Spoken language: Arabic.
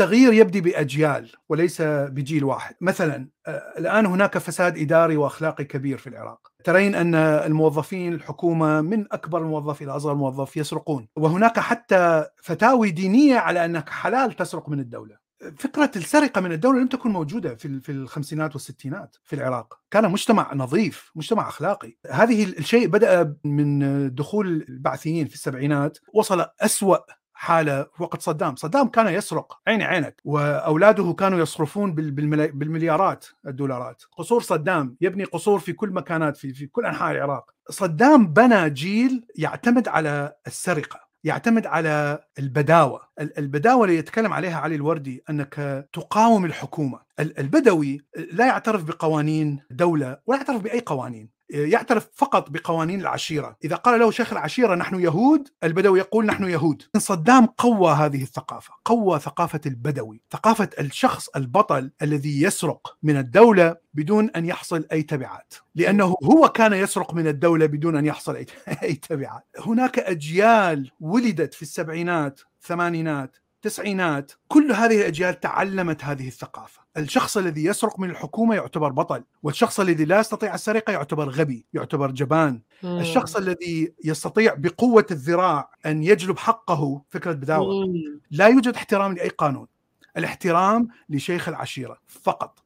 التغيير يبدي بأجيال وليس بجيل واحد، مثلا آه، الآن هناك فساد إداري وأخلاقي كبير في العراق، ترين أن الموظفين الحكومة من أكبر الموظف إلى أصغر موظف يسرقون، وهناك حتى فتاوي دينية على أنك حلال تسرق من الدولة. فكرة السرقة من الدولة لم تكن موجودة في في الخمسينات والستينات في العراق، كان مجتمع نظيف، مجتمع أخلاقي، هذه الشيء بدأ من دخول البعثيين في السبعينات، وصل أسوأ حالة وقت صدام، صدام كان يسرق عيني عينك وأولاده كانوا يصرفون بالمليارات الدولارات، قصور صدام يبني قصور في كل مكانات في في كل أنحاء العراق، صدام بنى جيل يعتمد على السرقة يعتمد على البداوة. البداوة اللي يتكلم عليها علي الوردي أنك تقاوم الحكومة. البدوي لا يعترف بقوانين دولة ولا يعترف بأي قوانين. يعترف فقط بقوانين العشيرة. إذا قال له شيخ العشيرة نحن يهود البدوي يقول نحن يهود. صدام قوى هذه الثقافة قوى ثقافة البدوي ثقافة الشخص البطل الذي يسرق من الدولة بدون أن يحصل أي تبعات. لأنه هو كان يسرق من الدولة بدون أن يحصل أي تبعات. هناك أجيال ولدت في السبعينات الثمانينات التسعينات كل هذه الأجيال تعلمت هذه الثقافة. الشخص الذي يسرق من الحكومة يعتبر بطل والشخص الذي لا يستطيع السرقة يعتبر غبي يعتبر جبان. مم. الشخص الذي يستطيع بقوة الذراع أن يجلب حقه فكرة بداوة. لا يوجد احترام لأي قانون. الاحترام لشيخ العشيرة فقط.